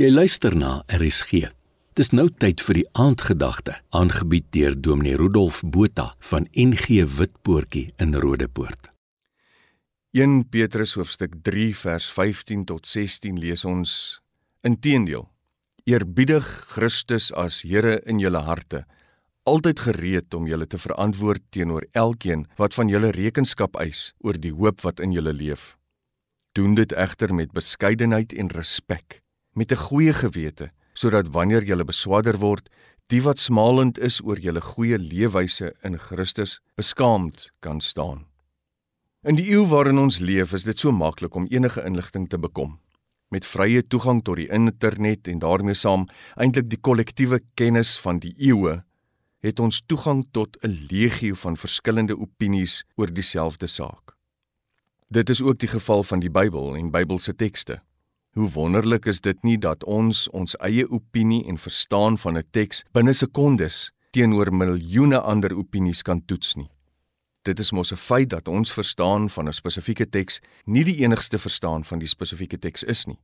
Jy luister na RSG. Dis nou tyd vir die aandgedagte, aangebied deur Dominee Rudolf Botha van NG Witpoortjie in Rodepoort. 1 Petrus hoofstuk 3 vers 15 tot 16 lees ons: Inteendeel, eerbiedig Christus as Here in julle harte, altyd gereed om julle te verantwoord teenoor elkeen wat van julle rekenskap eis oor die hoop wat in julle leef. Doen dit egter met beskeidenheid en respek met 'n goeie gewete, sodat wanneer jy beswadder word, die wat smalend is oor jou goeie leefwyse in Christus beskaamd kan staan. In die eeu waarin ons leef, is dit so maklik om enige inligting te bekom. Met vrye toegang tot die internet en daarmee saam eintlik die kollektiewe kennis van die eeue, het ons toegang tot 'n legio van verskillende opinies oor dieselfde saak. Dit is ook die geval van die Bybel en Bybelse tekste. Hoe wonderlik is dit nie dat ons ons eie opinie en verstaan van 'n teks binne sekondes teenoor miljoene ander opinies kan toets nie. Dit is mos 'n feit dat ons verstaan van 'n spesifieke teks nie die enigste verstaan van die spesifieke teks is nie.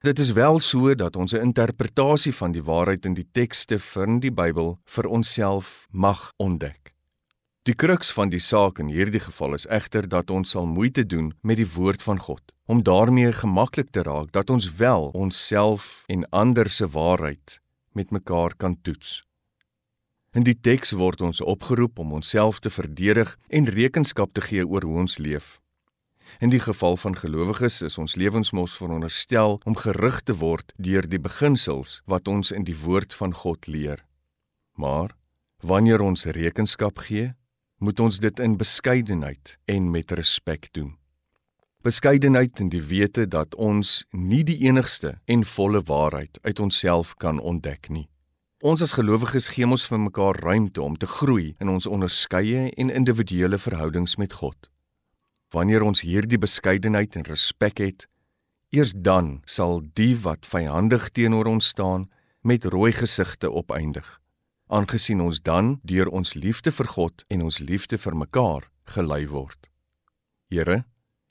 Dit is wel so dat ons 'n interpretasie van die waarheid in die tekste van die Bybel vir onsself mag ontdek. Die kruks van die saak in hierdie geval is egter dat ons sal moeite doen met die woord van God om daarmee gemaklik te raak dat ons wel onsself en ander se waarheid met mekaar kan toets. In die teks word ons opgeroep om onsself te verdedig en rekenskap te gee oor hoe ons leef. In die geval van gelowiges is ons lewensmos veronderstel om gerig te word deur die beginsels wat ons in die woord van God leer. Maar wanneer ons rekenskap gee, moet ons dit in beskeidenheid en met respek doen. Beskeidenheid in die wete dat ons nie die enigste en volle waarheid uit onsself kan ontdek nie. Ons as gelowiges gee ons vir mekaar ruimte om te groei in ons onderskeie en individuele verhoudings met God. Wanneer ons hierdie beskeidenheid en respek het, eers dan sal die wat vyandig teenoor ons staan met rooi gesigte opeindig, aangesien ons dan deur ons liefde vir God en ons liefde vir mekaar gelei word. Here,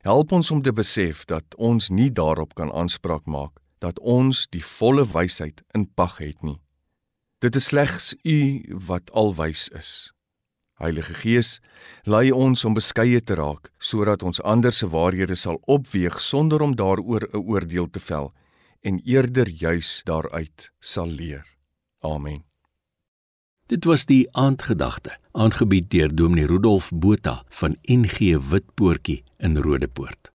Help ons om te besef dat ons nie daarop kan aanspraak maak dat ons die volle wysheid in pag het nie. Dit is slegs U wat alwys is. Heilige Gees, lei ons om beskeie te raak sodat ons ander se waarhede sal opweeg sonder om daaroor 'n oordeel te vel en eerder juis daaruit sal leer. Amen. Dit was die aandgedagte, aangebied deur Dominee Rudolf Botha van NG Witpoortjie in Rodepoort.